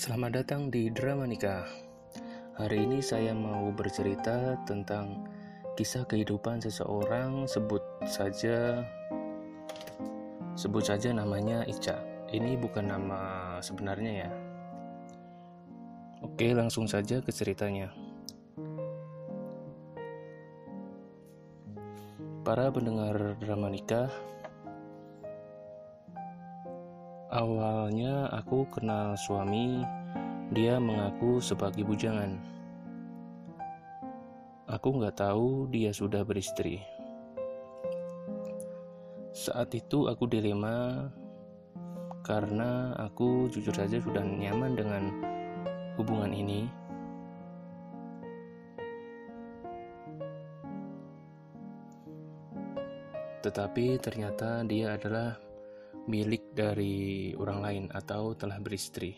Selamat datang di Drama Nikah. Hari ini saya mau bercerita tentang kisah kehidupan seseorang sebut saja sebut saja namanya Ica. Ini bukan nama sebenarnya ya. Oke, langsung saja ke ceritanya. Para pendengar drama nikah, Awalnya aku kenal suami, dia mengaku sebagai bujangan. Aku nggak tahu dia sudah beristri. Saat itu aku dilema karena aku jujur saja sudah nyaman dengan hubungan ini. Tetapi ternyata dia adalah milik dari orang lain atau telah beristri.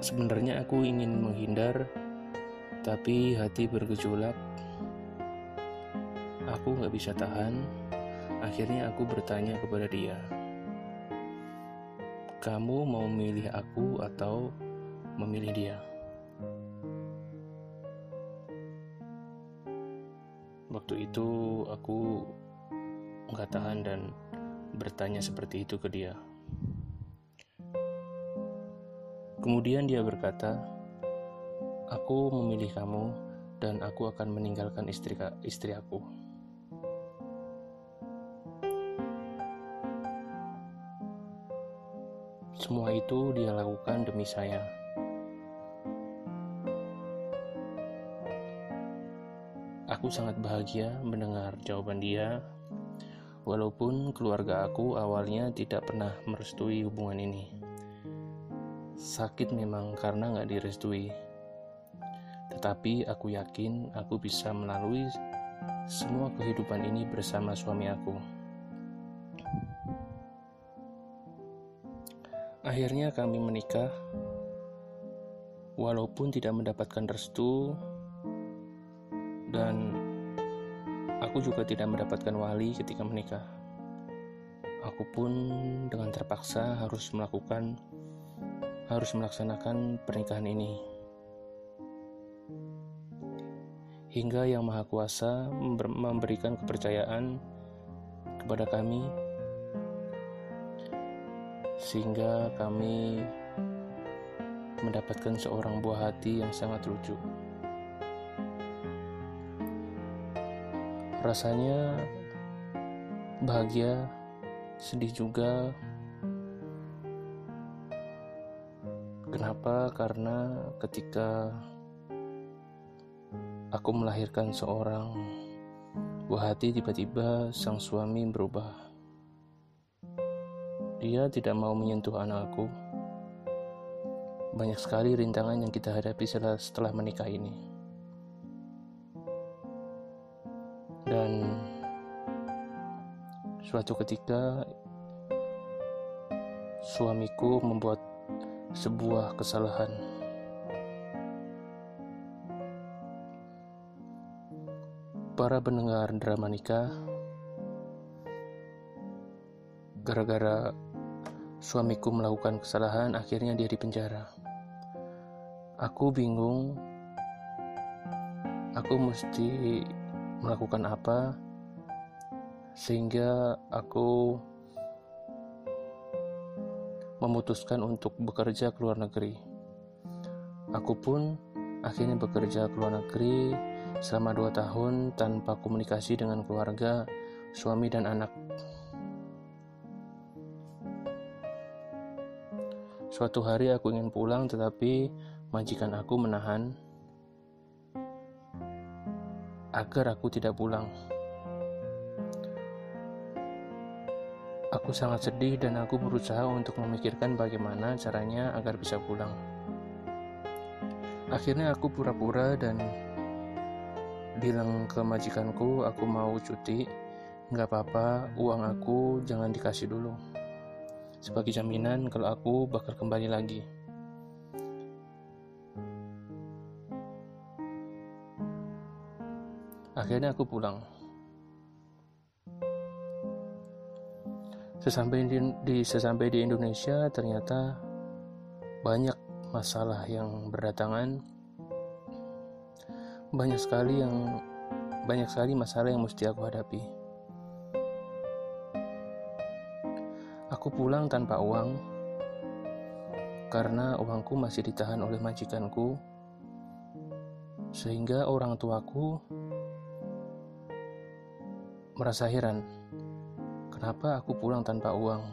Sebenarnya aku ingin menghindar, tapi hati bergejolak. Aku gak bisa tahan. Akhirnya aku bertanya kepada dia, "Kamu mau memilih aku atau memilih dia?" Waktu itu aku nggak tahan dan bertanya seperti itu ke dia. Kemudian dia berkata, "Aku memilih kamu dan aku akan meninggalkan istri istri aku." Semua itu dia lakukan demi saya. Aku sangat bahagia mendengar jawaban dia, walaupun keluarga aku awalnya tidak pernah merestui hubungan ini. Sakit memang karena nggak direstui, tetapi aku yakin aku bisa melalui semua kehidupan ini bersama suami aku. Akhirnya kami menikah, walaupun tidak mendapatkan restu dan aku juga tidak mendapatkan wali ketika menikah. Aku pun dengan terpaksa harus melakukan harus melaksanakan pernikahan ini. Hingga Yang Maha Kuasa memberikan kepercayaan kepada kami sehingga kami mendapatkan seorang buah hati yang sangat lucu. Rasanya bahagia, sedih juga. Kenapa? Karena ketika aku melahirkan seorang buah hati, tiba-tiba sang suami berubah. Dia tidak mau menyentuh anakku. Banyak sekali rintangan yang kita hadapi setelah, menikah ini. Suatu ketika suamiku membuat sebuah kesalahan. Para pendengar drama nikah gara-gara suamiku melakukan kesalahan akhirnya dia dipenjara. Aku bingung aku mesti melakukan apa sehingga aku memutuskan untuk bekerja ke luar negeri. Aku pun akhirnya bekerja ke luar negeri selama dua tahun tanpa komunikasi dengan keluarga, suami dan anak. Suatu hari aku ingin pulang tetapi majikan aku menahan agar aku tidak pulang. Aku sangat sedih dan aku berusaha untuk memikirkan bagaimana caranya agar bisa pulang. Akhirnya aku pura-pura dan bilang ke majikanku aku mau cuti, nggak apa-apa, uang aku jangan dikasih dulu. Sebagai jaminan kalau aku bakal kembali lagi. Akhirnya aku pulang. Sesampai di, di sesampai di Indonesia ternyata banyak masalah yang berdatangan. Banyak sekali yang banyak sekali masalah yang mesti aku hadapi. Aku pulang tanpa uang karena uangku masih ditahan oleh majikanku, sehingga orang tuaku merasa heran kenapa aku pulang tanpa uang.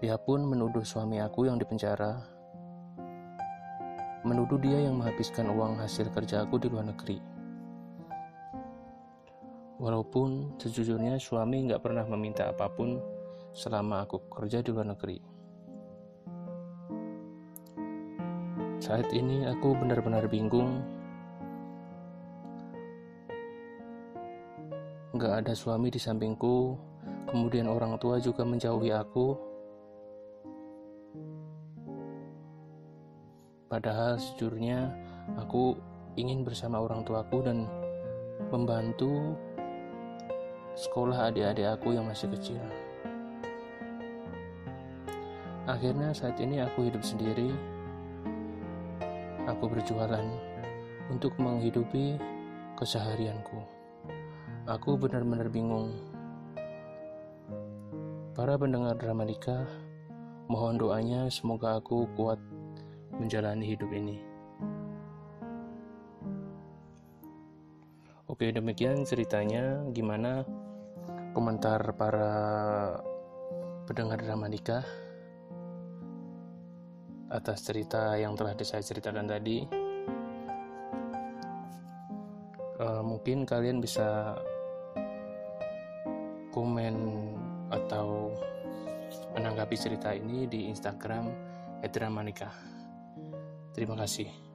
Dia pun menuduh suami aku yang dipenjara, menuduh dia yang menghabiskan uang hasil kerja aku di luar negeri. Walaupun sejujurnya suami nggak pernah meminta apa pun selama aku kerja di luar negeri. Saat ini aku benar-benar bingung Gak ada suami di sampingku, kemudian orang tua juga menjauhi aku. Padahal sejujurnya aku ingin bersama orang tuaku dan membantu sekolah adik-adik aku yang masih kecil. Akhirnya saat ini aku hidup sendiri. Aku berjualan untuk menghidupi keseharianku. Aku benar-benar bingung. Para pendengar drama nikah, mohon doanya semoga aku kuat menjalani hidup ini. Oke, demikian ceritanya. Gimana komentar para pendengar drama nikah atas cerita yang telah saya ceritakan tadi? Uh, mungkin kalian bisa komen atau menanggapi cerita ini di Instagram @dramanika. Terima kasih.